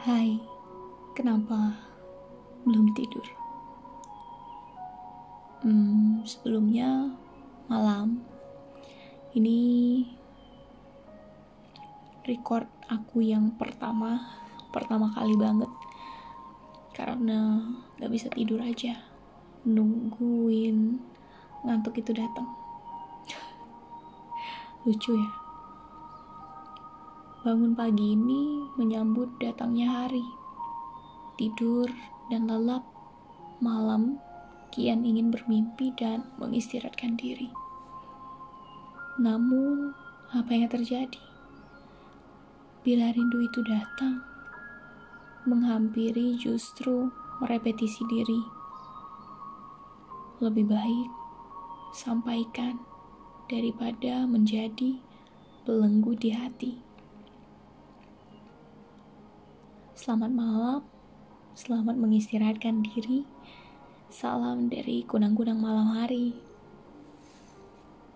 Hai, kenapa belum tidur? Hmm, sebelumnya malam. Ini record aku yang pertama, pertama kali banget. Karena gak bisa tidur aja nungguin ngantuk itu datang. Lucu ya Bangun pagi ini menyambut datangnya hari. Tidur dan lelap, malam kian ingin bermimpi dan mengistirahatkan diri. Namun, apa yang terjadi? Bila rindu itu datang, menghampiri justru merepetisi diri. Lebih baik sampaikan daripada menjadi belenggu di hati. Selamat malam, selamat mengistirahatkan diri. Salam dari kunang-kunang malam hari.